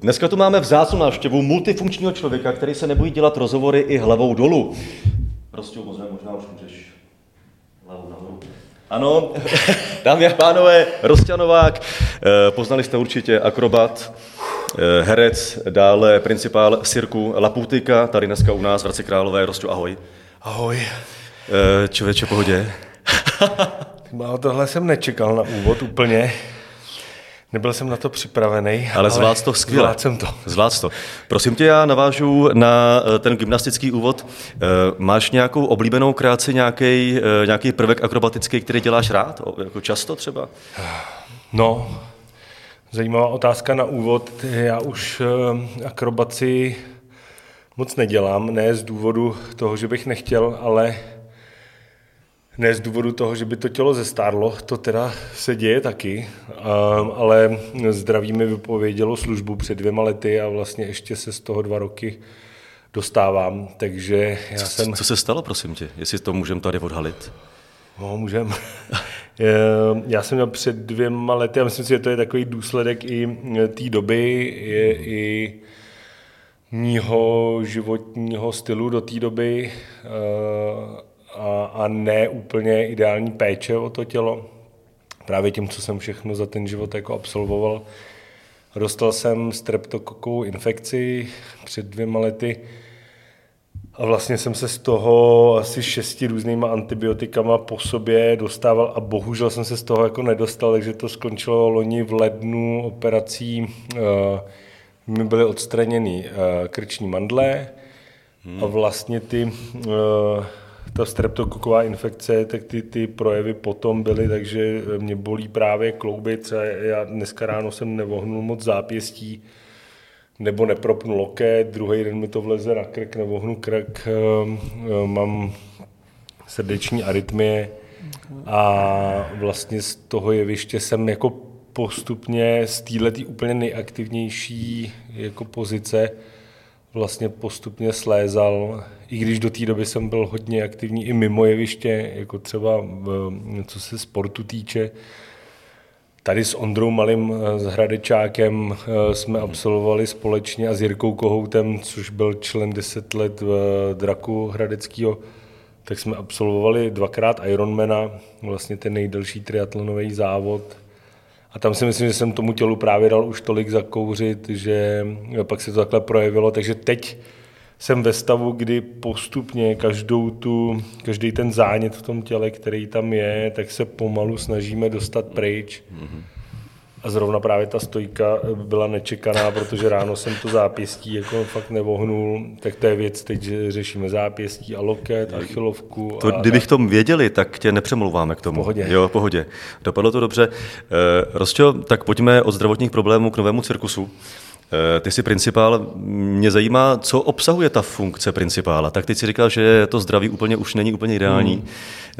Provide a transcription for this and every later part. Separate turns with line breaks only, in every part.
Dneska tu máme vzácnou návštěvu multifunkčního člověka, který se nebojí dělat rozhovory i hlavou dolů. Prostě možná, možná už můžeš hlavou nahoru. Ano, dámy a pánové, Rosťanovák, eh, poznali jste určitě akrobat, eh, herec, dále principál Sirku Laputika, tady dneska u nás v Hradci Králové. Rostě, ahoj.
Ahoj.
Eh, Člověče, pohodě.
No, tohle jsem nečekal na úvod úplně. Nebyl jsem na to připravený.
Ale zvlád to skvěle.
Zvlád jsem to.
Zvlád to. Prosím tě, já navážu na eh, ten gymnastický úvod. Eh, Máš nějakou oblíbenou kreaci, nějaký, nějaký prvek akrobatický, který děláš rád? Jako často třeba?
No, zajímavá otázka na úvod. Já už eh, akrobaci moc nedělám, ne z důvodu toho, že bych nechtěl, ale ne z důvodu toho, že by to tělo zestárlo, to teda se děje taky, a, ale zdraví mi vypovědělo službu před dvěma lety a vlastně ještě se z toho dva roky dostávám, takže já jsem...
Co se stalo, prosím tě, jestli to můžeme tady odhalit?
No, můžem. Já jsem měl před dvěma lety a myslím si, že to je takový důsledek i té doby, je i mýho životního stylu do té doby eh, a, a ne úplně ideální péče o to tělo. Právě tím, co jsem všechno za ten život jako absolvoval. Dostal jsem streptokokovou infekci před dvěma lety a vlastně jsem se z toho asi šesti různýma antibiotikama po sobě dostával a bohužel jsem se z toho jako nedostal, takže to skončilo loni v lednu operací. Uh, mi byly odstraněny uh, krční mandle hmm. a vlastně ty, uh, ta streptokoková infekce, tak ty, ty projevy potom byly, takže mě bolí právě klouby, třeba já dneska ráno jsem nevohnul moc zápěstí, nebo nepropnu loket, druhý den mi to vleze na krk, nevohnu krk, mám srdeční arytmie a vlastně z toho jeviště jsem jako postupně z této úplně nejaktivnější jako pozice vlastně postupně slézal, i když do té doby jsem byl hodně aktivní i mimo jeviště, jako třeba co se sportu týče. Tady s Ondrou Malým, s Hradečákem jsme absolvovali společně a s Jirkou Kohoutem, což byl člen 10 let v Draku Hradeckého, tak jsme absolvovali dvakrát Ironmana, vlastně ten nejdelší triatlonový závod a tam si myslím, že jsem tomu tělu právě dal už tolik zakouřit, že pak se to takhle projevilo. Takže teď jsem ve stavu, kdy postupně každou tu, každý ten zánět v tom těle, který tam je, tak se pomalu snažíme dostat pryč. Mm-hmm. A zrovna právě ta stojka byla nečekaná, protože ráno jsem to zápěstí jako fakt nevohnul, tak to je věc, teď že řešíme zápěstí a loket, achilovku.
To,
a,
kdybych tom věděli, tak tě nepřemlouváme k tomu.
Pohodě.
Jo, pohodě. Dopadlo to dobře. E, Rostio, tak pojďme od zdravotních problémů k novému cirkusu. Eh, ty jsi principál, mě zajímá, co obsahuje ta funkce principála. Tak ty si říkal, že to zdraví úplně už není úplně ideální. Hmm.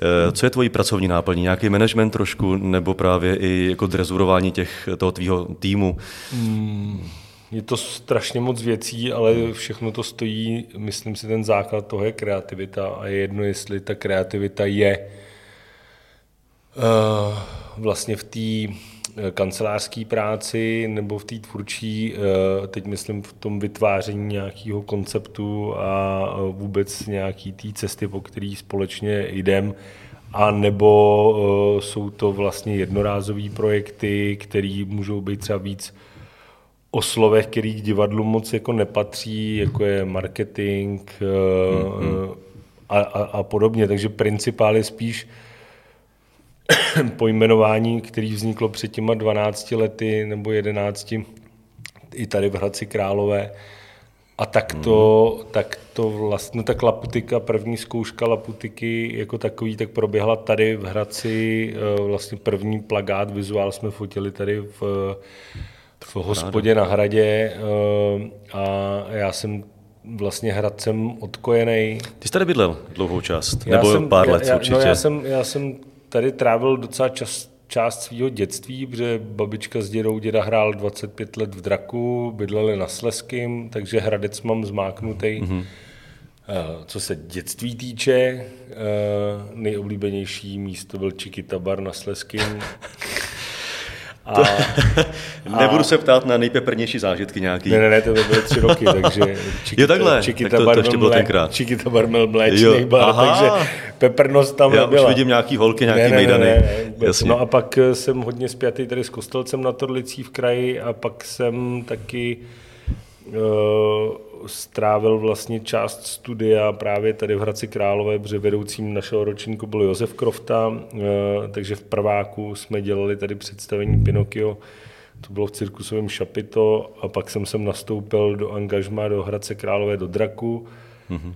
Eh, co je tvojí pracovní náplní? Nějaký management trošku, nebo právě i jako drezurování těch, toho tvýho týmu? Hmm.
Je to strašně moc věcí, ale všechno to stojí, myslím si, ten základ toho je kreativita a je jedno, jestli ta kreativita je uh, vlastně v té kancelářské práci nebo v té tvůrčí, eh, teď myslím v tom vytváření nějakého konceptu a eh, vůbec nějaký té cesty, po který společně jdem, a nebo jsou to vlastně jednorázové projekty, které můžou být třeba víc o slovech, který k divadlu moc jako nepatří, jako je marketing mm-hmm. a, a, a podobně. Takže principál je spíš pojmenování, který vzniklo před těma 12 lety nebo 11 i tady v Hradci Králové. A tak to, mm. tak to vlastně, no tak Laputika, první zkouška Laputiky jako takový, tak proběhla tady v Hradci, eh, vlastně první plagát, vizuál jsme fotili tady v, v hospodě na hradě eh, a já jsem vlastně hradcem odkojený.
Ty jsi tady bydlel dlouhou část, já nebo jsem, pár let
já,
určitě.
No já jsem, já jsem tady trávil docela čas, část svého dětství, protože babička s dědou děda hrál 25 let v Draku, bydleli na Sleským, takže Hradec mám zmáknutý. Mm-hmm. Co se dětství týče, eh, nejoblíbenější místo byl Čikita bar na Sleským.
A... Nebudu se ptát na nejpeprnější zážitky nějaký.
Ne, ne, ne, to by byly tři roky, takže
Čikita, jo, takhle, Čikita tak to, to ještě bylo tenkrát.
Čikita bar měl mléčný bar, aha. takže peprnost tam
Já
nebyla.
už vidím nějaký holky, nějaký ne, ne, mejdany. Ne,
ne, ne, no a pak eh, jsem hodně spjatý tady s Kostelcem na Torlicí v kraji a pak jsem taky strávil vlastně část studia právě tady v Hradci Králové, protože vedoucím našeho ročníku byl Josef Krofta, eh, takže v prváku jsme dělali tady představení Pinokio, to bylo v cirkusovém Šapito a pak jsem sem nastoupil do angažma do Hradce Králové do Draku. Mm-hmm.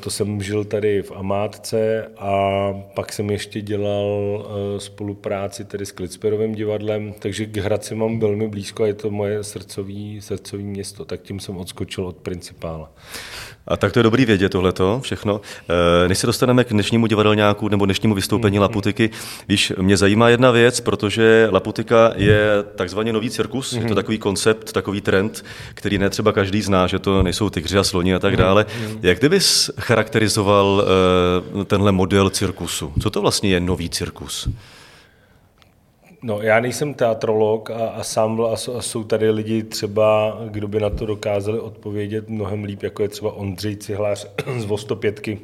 To jsem žil tady v Amátce a pak jsem ještě dělal eh, spolupráci tedy s Klitsperovým divadlem, takže k Hradci mám velmi blízko a je to moje srdcový, srdcový město, tak tím jsem odskočil od principála.
A tak to je dobrý vědět tohleto všechno. Eh, než se dostaneme k dnešnímu divadelňáku nebo dnešnímu vystoupení mm-hmm. Laputiky, víš, mě zajímá jedna věc, protože Laputika je takzvaně nový cirkus, mm-hmm. je to mhm. takový koncept, takový trend, který ne třeba každý zná, že to nejsou tygři a sloni a tak mhm. dále. Mm-hmm. Jak ty bys charakterizoval uh, tenhle model cirkusu? Co to vlastně je nový cirkus?
No, já nejsem teatrolog a, a sám a, a jsou tady lidi třeba, kdo by na to dokázali odpovědět mnohem líp, jako je třeba Ondřej Cihlář z Vostopětky,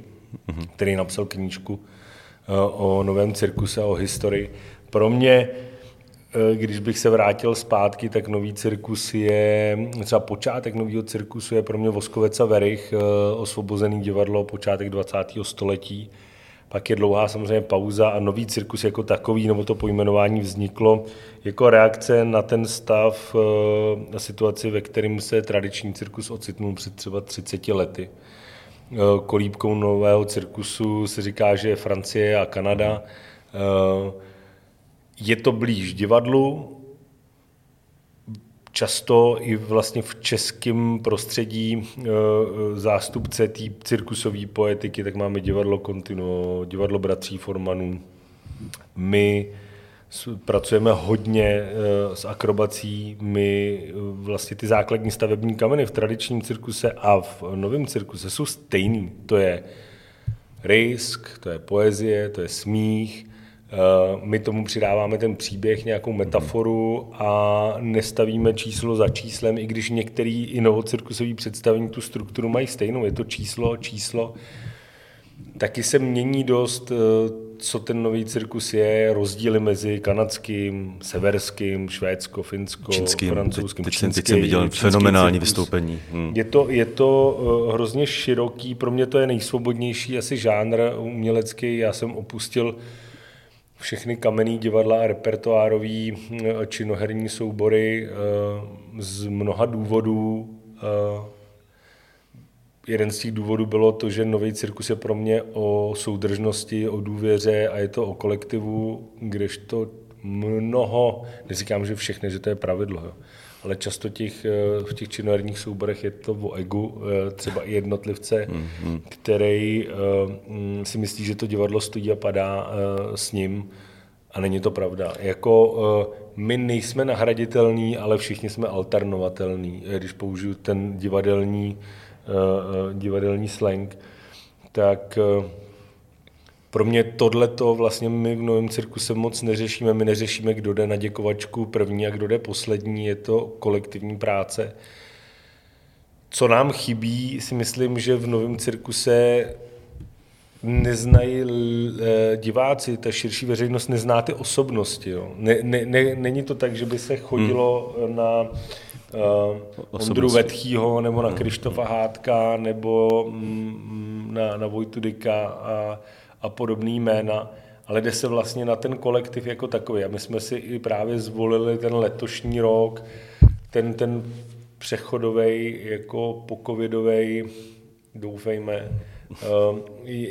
mm-hmm. který napsal knížku uh, o novém cirkuse a o historii. Pro mě, uh, když bych se vrátil zpátky, tak nový cirkus je, třeba počátek nového cirkusu je pro mě Voskovec a Verich, uh, osvobozený divadlo, počátek 20. století pak je dlouhá samozřejmě pauza a nový cirkus jako takový, nebo to pojmenování vzniklo jako reakce na ten stav, eh, na situaci, ve kterém se tradiční cirkus ocitnul před třeba 30 lety. Eh, kolíbkou nového cirkusu se říká, že je Francie a Kanada. Eh, je to blíž divadlu, často i vlastně v českém prostředí eh, eh, zástupce té cirkusové poetiky, tak máme divadlo Continuo, divadlo bratří Formanů. My pracujeme hodně eh, s akrobací, my vlastně ty základní stavební kameny v tradičním cirkuse a v novém cirkuse jsou stejný. To je risk, to je poezie, to je smích, Eh, my tomu přidáváme ten příběh, nějakou metaforu a nestavíme číslo za číslem, i když některý i novocirkusový představení tu strukturu mají stejnou. Je to číslo, číslo. Taky se mění dost, eh, co ten nový cirkus je, rozdíly mezi kanadským, severským, švédsko, finsko,
čínským,
francouzským,
teď, teď jsem viděl fenomenální cirkus. vystoupení.
Hmm. Je to, je to eh, hrozně široký, pro mě to je nejsvobodnější asi žánr umělecký. Já jsem opustil všechny kamenný divadla a repertoárový eh, činoherní soubory eh, z mnoha důvodů. Eh, jeden z těch důvodů bylo to, že nový cirkus je pro mě o soudržnosti, o důvěře a je to o kolektivu, kdežto mnoho, neříkám, že všechny, že to je pravidlo, jo ale často těch, eh, v těch činoherních souborech je to o egu, eh, třeba i jednotlivce, mm-hmm. který eh, mm, si myslí, že to divadlo stojí a padá s ním a není to pravda. Jako my nejsme nahraditelní, ale všichni jsme alternovatelní, když použiju ten divadelní, divadelní slang, tak pro mě tohle to vlastně my v Novém cirkuse moc neřešíme. My neřešíme, kdo jde na děkovačku první a kdo jde poslední. Je to kolektivní práce. Co nám chybí, si myslím, že v Novém cirkuse neznají eh, diváci, ta širší veřejnost nezná ty osobnosti. Jo. Ne, ne, ne, není to tak, že by se chodilo hmm. na uh, Ondru Vetchýho nebo na hmm. Krištofa Hádka nebo mm, na, na Vojtu Dyka a a podobný jména, ale jde se vlastně na ten kolektiv jako takový. A my jsme si i právě zvolili ten letošní rok, ten, ten přechodový, jako pokovidový, doufejme, eh,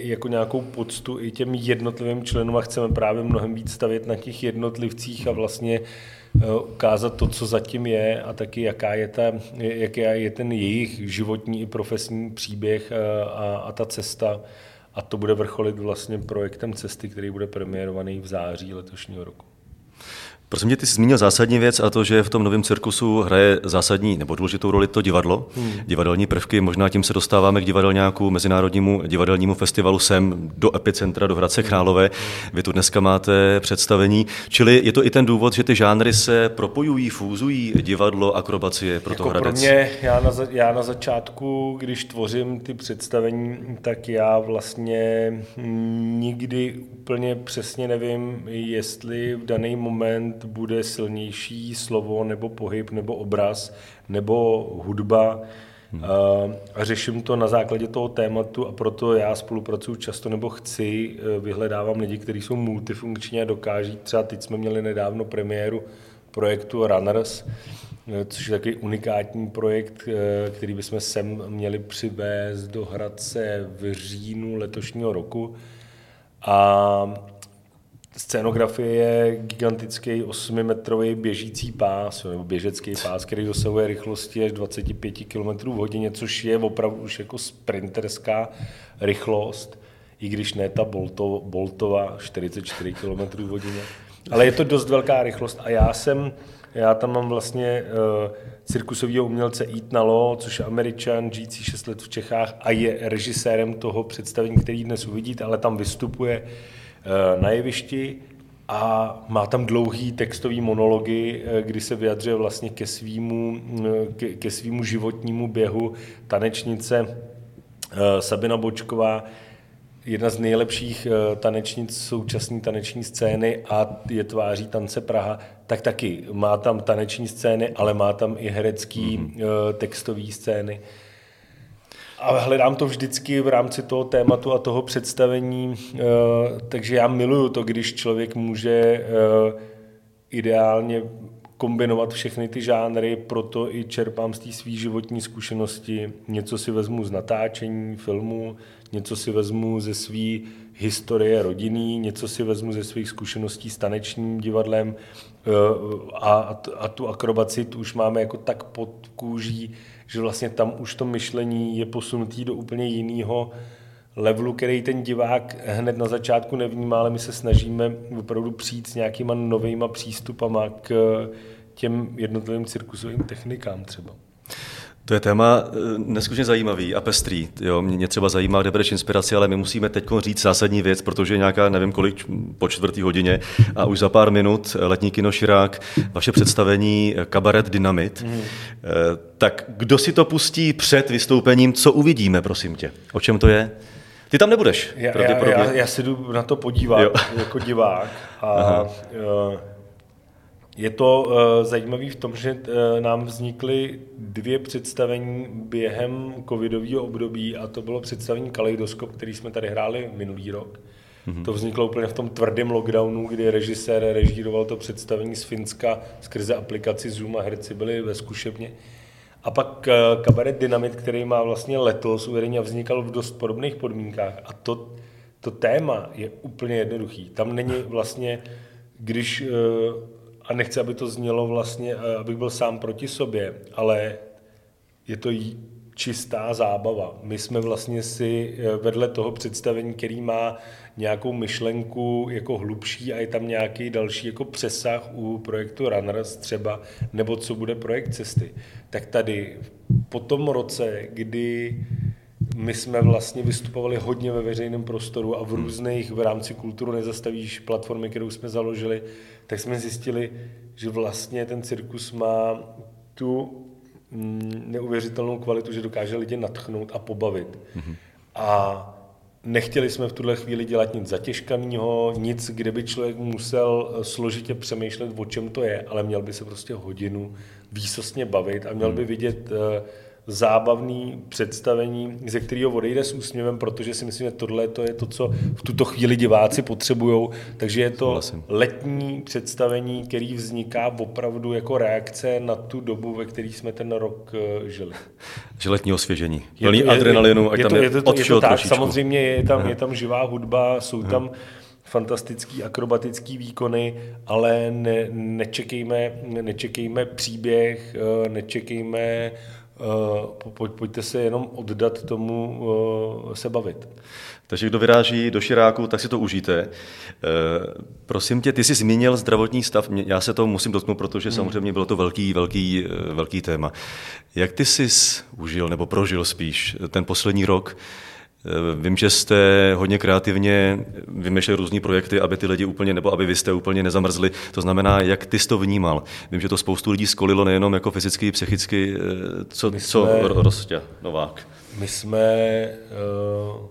jako nějakou poctu i těm jednotlivým členům a chceme právě mnohem víc stavět na těch jednotlivcích a vlastně eh, ukázat to, co zatím je a taky jaká je, ta, jaký je ten jejich životní i profesní příběh eh, a, a ta cesta a to bude vrcholit vlastně projektem cesty, který bude premiérovaný v září letošního roku.
Prosím tě, ty jsi zmínil zásadní věc a to, že v tom novém cirkusu hraje zásadní nebo důležitou roli to divadlo, hmm. divadelní prvky. Možná tím se dostáváme k divadelňáku, mezinárodnímu divadelnímu festivalu sem do epicentra, do Hradce. Králové. Vy tu dneska máte představení. Čili je to i ten důvod, že ty žánry se propojují, fúzují, divadlo, akrobacie, proto
jako
Hradec.
Pro mě, já na, já na začátku, když tvořím ty představení, tak já vlastně nikdy úplně přesně nevím, jestli v daný moment bude silnější slovo nebo pohyb nebo obraz nebo hudba. Hmm. A řeším to na základě toho tématu a proto já spolupracuji často nebo chci, e, vyhledávám lidi, kteří jsou multifunkční a dokáží. Třeba teď jsme měli nedávno premiéru projektu Runners, e, což je takový unikátní projekt, e, který bychom sem měli přivést do Hradce v říjnu letošního roku. A Scénografie je gigantický 8-metrový běžící pás, nebo běžecký pás, který dosahuje rychlosti až 25 km v hodině, což je opravdu už jako sprinterská rychlost, i když ne ta Bolto, Boltova 44 km v hodině. Ale je to dost velká rychlost a já jsem, já tam mám vlastně uh, cirkusového umělce Eat Lo, což je američan, žijící 6 let v Čechách a je režisérem toho představení, který dnes uvidíte, ale tam vystupuje Eh, na jevišti a má tam dlouhý textový monology, eh, kdy se vyjadřuje vlastně ke svýmu, eh, ke, ke svýmu životnímu běhu. Tanečnice Sabina Bočková, jedna z nejlepších tanečnic současné taneční scény a je tváří tance Praha, tak taky má tam taneční scény, ale má tam i herecký mm-hmm. textové scény. A hledám to vždycky v rámci toho tématu a toho představení, eh, takže já miluju to, když člověk může eh, ideálně kombinovat všechny ty žánry, proto i čerpám z té své životní zkušenosti. Něco si vezmu z natáčení filmu, něco si vezmu ze své historie rodinný, něco si vezmu ze svých zkušeností s tanečním divadlem eh, a, a tu akrobaci tu už máme jako tak pod kůží, že vlastně tam už to myšlení je posunutý do úplně jiného levelu, který ten divák hned na začátku nevnímá, ale my se snažíme opravdu přijít s nějakýma novýma přístupama k těm jednotlivým cirkusovým technikám třeba.
To je téma eh, neskutečně zajímavý a pestrý. Jo. Mě třeba zajímá, kde bereš inspiraci, ale my musíme teď říct zásadní věc, protože nějaká, nevím kolik, po čtvrtý hodině a už za pár minut letní kino Širák, vaše představení eh, Kabaret Dynamit. Mm. Tak kdo si to pustí před vystoupením, co uvidíme, prosím tě? O čem to je? Ty tam nebudeš,
já, já, já, já si jdu na to podívat jo. jako divák a Aha. Je to uh, zajímavé v tom, že uh, nám vznikly dvě představení během covidového období a to bylo představení Kaleidoskop, který jsme tady hráli minulý rok. Mm-hmm. To vzniklo úplně v tom tvrdém lockdownu, kdy režisér režíroval to představení z Finska skrze aplikaci Zoom a herci byli ve zkušebně. A pak uh, kabaret Dynamit, který má vlastně letos uvedení a vznikal v dost podobných podmínkách. A to, to téma je úplně jednoduchý. Tam není vlastně, když uh, a nechci, aby to znělo vlastně, eh, abych byl sám proti sobě, ale je to čistá zábava. My jsme vlastně si eh, vedle toho představení, který má nějakou myšlenku jako hlubší a je tam nějaký další jako přesah u projektu Runners třeba, nebo co bude projekt cesty, tak tady po tom roce, kdy my jsme vlastně vystupovali hodně ve veřejném prostoru a v různých, v rámci kulturu nezastavíš platformy, kterou jsme založili, tak jsme zjistili, že vlastně ten cirkus má tu mm, neuvěřitelnou kvalitu, že dokáže lidi natchnout a pobavit. Mm-hmm. A nechtěli jsme v tuhle chvíli dělat nic zatěžkaného, nic, kde by člověk musel eh, složitě přemýšlet, o čem to je, ale měl by se prostě hodinu výsostně bavit a měl by mhm. vidět uh, zábavný představení, ze kterého odejde s úsměvem, protože si myslím, že tohle to je to, co v tuto chvíli diváci potřebují. Takže je to letní představení, který vzniká opravdu jako reakce na tu dobu, ve které jsme ten rok eh, žili.
Že letní osvěžení. Plný je, adrenalinu, ať
je
tam je, je, to, je to
tak, samozřejmě je tam, je tam živá hudba, jsou Aha. tam fantastický akrobatický výkony, ale ne, nečekejme, nečekejme příběh, eh, nečekejme pojď, pojďte se jenom oddat tomu se bavit.
Takže kdo vyráží do Širáku, tak si to užijte. Prosím tě, ty jsi zmínil zdravotní stav, já se to musím dotknout, protože hmm. samozřejmě bylo to velký, velký, velký téma. Jak ty jsi užil nebo prožil spíš ten poslední rok? Eh, vím, že jste hodně kreativně vymýšleli různé projekty, aby ty lidi úplně, nebo aby vy jste úplně nezamrzli. To znamená, jak ty jsi to vnímal? Vím, že to spoustu lidí skolilo nejenom jako fyzicky, psychicky. Eh, co, my co jsme, Rostě Novák?
My jsme uh,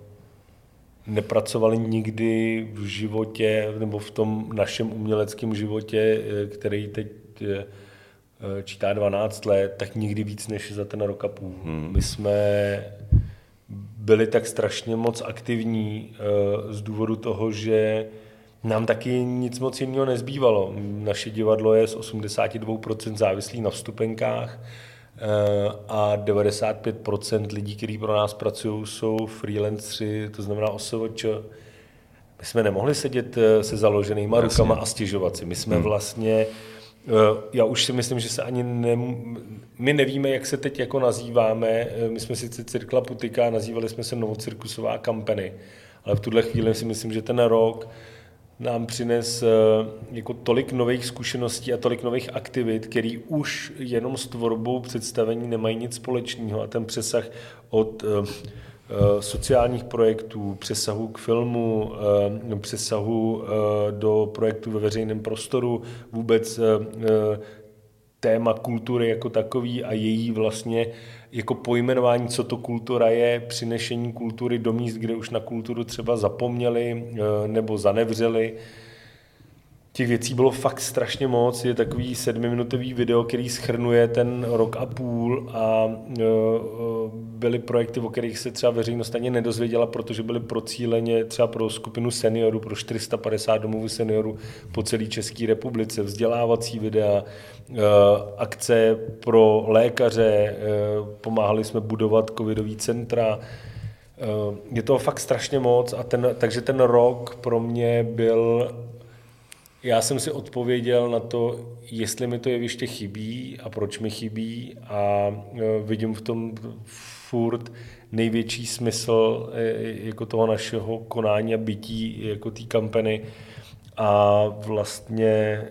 nepracovali nikdy v životě, nebo v tom našem uměleckém životě, který teď čítá 12 let, tak nikdy víc než za ten rok a půl. Hmm. My jsme byli tak strašně moc aktivní eh, z důvodu toho, že nám taky nic moc jiného nezbývalo. Naše divadlo je z 82% závislý na vstupenkách eh, a 95% lidí, kteří pro nás pracují, jsou freelancři, to znamená OSVČ. My jsme nemohli sedět eh, se založenýma Jasně. rukama a stěžovat si. My jsme hmm. vlastně já už si myslím, že se ani ne, my nevíme, jak se teď jako nazýváme. My jsme sice Cirkla Putika, nazývali jsme se Novocirkusová kampany, ale v tuhle chvíli si myslím, že ten rok nám přines eh, jako tolik nových zkušeností a tolik nových aktivit, který už jenom s tvorbou představení nemají nic společného a ten přesah od Eh, sociálních projektů, přesahu k filmu, eh, přesahu eh, do projektu ve veřejném prostoru, vůbec téma kultury jako takový a její vlastně jako pojmenování, co to kultura je, přinešení kultury do míst, kde už na kulturu třeba zapomněli nebo zanevřeli, těch věcí bylo fakt strašně moc. Je takový sedmiminutový video, který schrnuje ten rok a půl a e, e, byly projekty, o kterých se třeba veřejnost ani nedozvěděla, protože byly procíleně třeba pro skupinu seniorů, pro 450 domovů seniorů po celé České republice, vzdělávací videa, e, akce pro lékaře, pomáhali jsme budovat covidový centra, je toho fakt strašně moc a ten, takže ten rok pro mě byl já jsem si odpověděl na to, jestli mi to jeviště chybí a proč mi chybí a e, vidím v tom furt největší smysl e, jako toho našeho konání a bytí jako té kampany a vlastně e,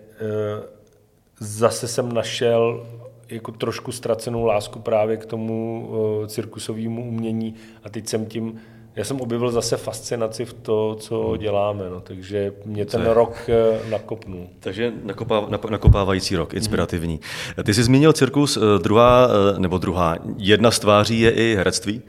zase jsem našel jako trošku ztracenou lásku právě k tomu cirkusovému umění a teď jsem tím já jsem objevil zase fascinaci v to, co děláme, no, takže mě ten rok eh, nakopnul.
Takže nakopá, nakopávající rok, inspirativní. Mm. Ty jsi zmínil cirkus, eh, druhá, eh, nebo druhá, jedna z tváří je i herectví.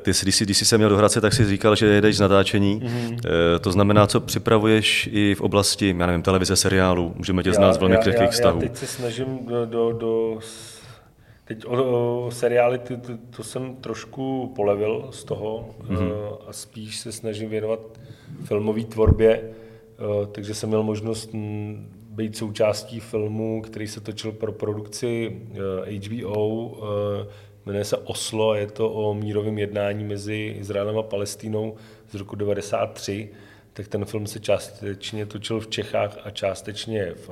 Ty, když jsi, když jsi se měl do Hradce, tak jsi říkal, že jedeš z natáčení. Mm-hmm. To znamená, co připravuješ i v oblasti, já nevím, televize, seriálu. Můžeme tě znát z velmi křehkých vztahů.
Já teď se snažím do, do, do Teď o, o seriály, ty, to, to jsem trošku polevil z toho mm-hmm. a spíš se snažím věnovat filmové tvorbě, eh, takže jsem měl možnost být součástí filmu, který se točil pro produkci HBO, eh, jmenuje se Oslo, je to o mírovém jednání mezi Izraelem a Palestínou z roku 1993 tak ten film se částečně točil v Čechách a částečně v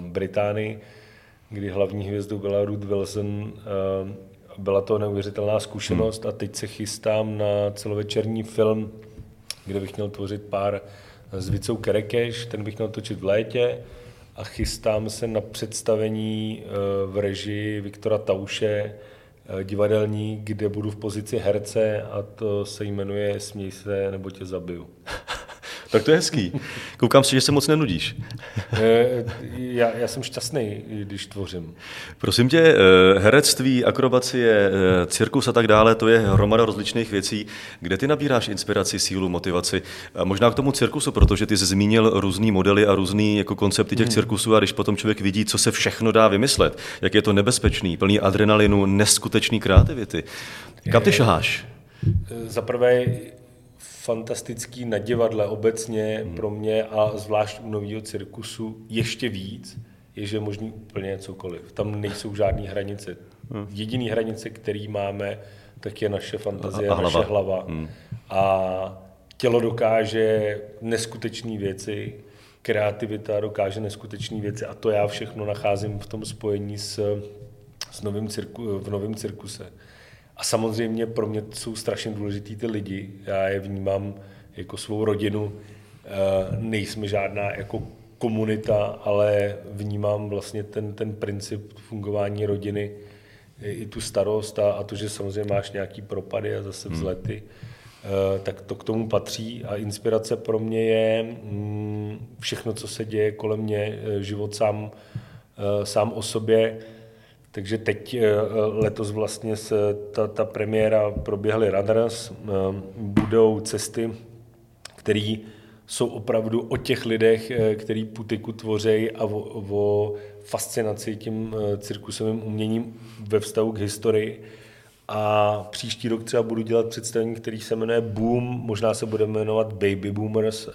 Británii kdy hlavní hvězdou byla Ruth Wilson. Eh, byla to neuvěřitelná zkušenost hmm. a teď se chystám na celovečerní film, kde bych měl tvořit pár s Vicou Kerekeš, ten bych měl točit v létě a chystám se na představení eh, v režii Viktora Tauše, eh, divadelní, kde budu v pozici herce a to se jmenuje Směj se nebo tě zabiju.
Tak to je hezký. Koukám si, že se moc nenudíš.
Eh, já, já jsem šťastný, když tvořím.
Prosím tě, eh, herectví, akrobacie, eh, cirkus a tak dále, to je hromada rozličných věcí. Kde ty nabíráš inspiraci, sílu, motivaci? A možná k tomu cirkusu, protože ty jsi zmínil různý modely a různý jako koncepty těch hmm. cirkusů a když potom člověk vidí, co se všechno dá vymyslet, jak je to nebezpečný, plný adrenalinu, neskutečný kreativity. Kam ty šaháš?
Za prvé fantastický na divadle obecně hmm. pro mě a zvlášť u nového cirkusu ještě víc, je, že je možný úplně cokoliv. Tam nejsou žádné hranice. Hmm. Jediný hranice, který máme, tak je naše fantazie, a, a hlava. naše hlava. Hmm. A tělo dokáže neskutečné věci, kreativita dokáže neskutečné věci a to já všechno nacházím v tom spojení s s novým cirku, v novém cirkuse. A samozřejmě pro mě jsou strašně důležitý ty lidi. Já je vnímám jako svou rodinu. Eh, nejsme žádná jako komunita, ale vnímám vlastně ten, ten princip fungování rodiny, i tu starost a, a to, že samozřejmě máš nějaký propady a zase hmm. vzlety, hmm. tak to k tomu patří. A inspirace pro mě je mm, všechno, co se děje kolem mě, eh, život sám, sám o sobě. Takže teď letos vlastně se ta, ta premiéra proběhly Runners, budou cesty, které jsou opravdu o těch lidech, eh, který putiku tvoří a o, o fascinaci tím eh, cirkusovým uměním ve vztahu k historii. A příští rok třeba budu dělat představení, který se jmenuje Boom, možná se bude jmenovat Baby Boomers.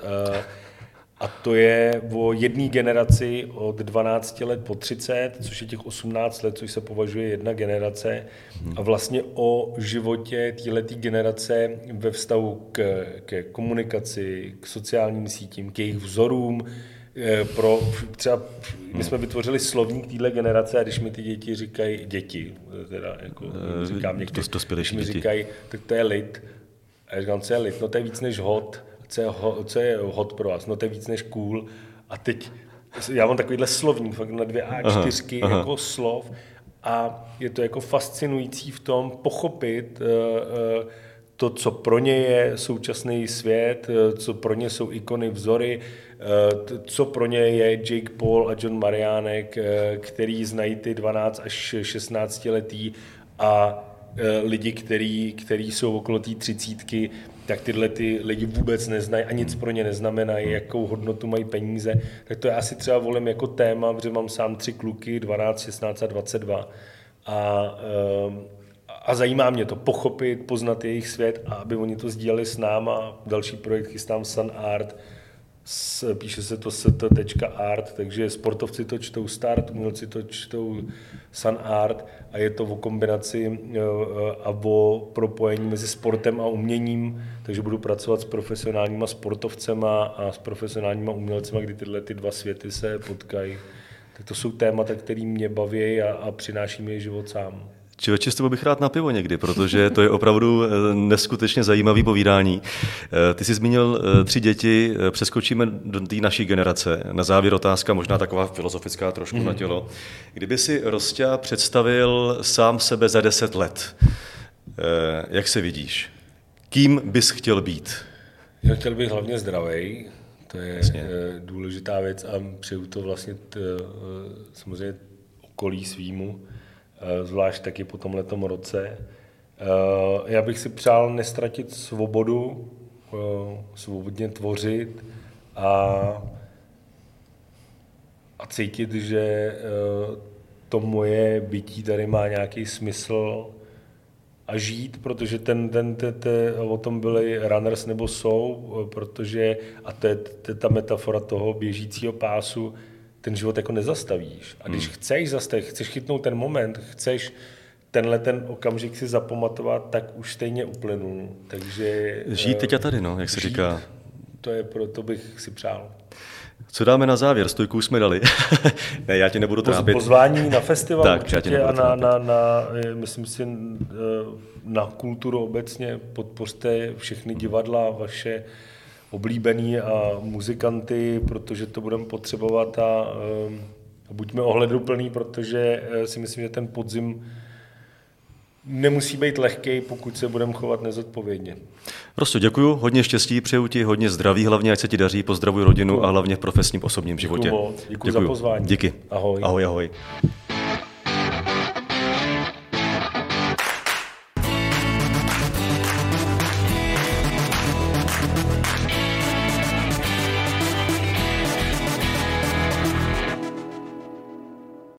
Eh, a to je o jedné generaci od 12 let po 30, což je těch 18 let, což se považuje jedna generace. A vlastně o životě této generace ve vztahu k, ke komunikaci, k sociálním sítím, k jejich vzorům, eh, pro třeba, my jsme vytvořili slovník téhle generace a když mi ty děti říkají, děti, teda jako
eh, říkám někdy, když
mi říkají, tak to je lid. A já říkám, co je lid? No to je víc než hod co je, ho, co je hot pro vás, no to je víc než cool. A teď já mám takovýhle slovník fakt na dvě A4 aha, jako aha. slov a je to jako fascinující v tom pochopit uh, uh, to, co pro ně je současný svět, uh, co pro ně jsou ikony, vzory, co pro ně je Jake Paul a John Mariánek, který znají ty 12 až 16 letý a lidi, který, který jsou okolo té třicítky, tak tyhle ty lidi vůbec neznají a nic pro ně neznamenají, jakou hodnotu mají peníze. Tak to já asi třeba volím jako téma, protože mám sám tři kluky, 12, 16 a 22. A, ehm, a zajímá mě to pochopit, poznat jejich svět a aby oni to sdíleli s náma. Další projekt chystám Sun Art, s, píše se to st.art, takže sportovci to čtou start, umělci to čtou sun art a je to o kombinaci eh, a o propojení mezi sportem a uměním, takže budu pracovat s profesionálníma sportovcema a s profesionálníma umělcema, kdy tyhle ty dva světy se potkají. Tak to jsou témata, které mě baví a, a přináší mi život sám.
Člověče, s tebou bych rád na pivo někdy, protože to je opravdu eh, neskutečně zajímavý povídání. Eh, ty jsi zmínil eh, tři děti, přeskočíme do té naší generace. Na závěr otázka, možná taková filozofická trošku mm. na tělo. Kdyby si Rostia představil sám sebe za deset let, jak se vidíš? Kým bys chtěl být?
Já chtěl bych hlavně zdravý, to je Jasně. důležitá věc a přeju to vlastně t, samozřejmě okolí svýmu zvlášť taky po tomhle roce. Eh, já bych si přál nestratit svobodu, eh, svobodně tvořit a, a cítit, že to moje bytí tady má nějaký smysl a žít, protože ten, ten, ten, ten, o tom byly runners nebo jsou, protože, a to je, to je ta metafora toho běžícího pásu, ten život jako nezastavíš. A když hmm. chceš zastavit, chceš chytnout ten moment, chceš tenhle ten okamžik si zapamatovat, tak už stejně uplynul. Takže...
Žít teď a tady, no, jak se žít, říká.
To je pro to bych si přál.
Co dáme na závěr? Stojku jsme dali. ne, já tě nebudu trápit.
Pozvání na festival tak, určitě já a na, na, na, myslím si, na kulturu obecně. Podpořte všechny divadla, vaše oblíbený a muzikanty, protože to budeme potřebovat a, ehm, a buďme ohleduplný, protože eh, si myslím, že ten podzim nemusí být lehký, pokud se budeme chovat nezodpovědně.
Prostě děkuju, hodně štěstí, přeju ti, hodně zdraví, hlavně ať se ti daří, pozdravuji rodinu a hlavně v profesním osobním životě.
Děkuju, děkuju, děkuju za pozvání.
Díky.
Ahoj.
Ahoj, ahoj.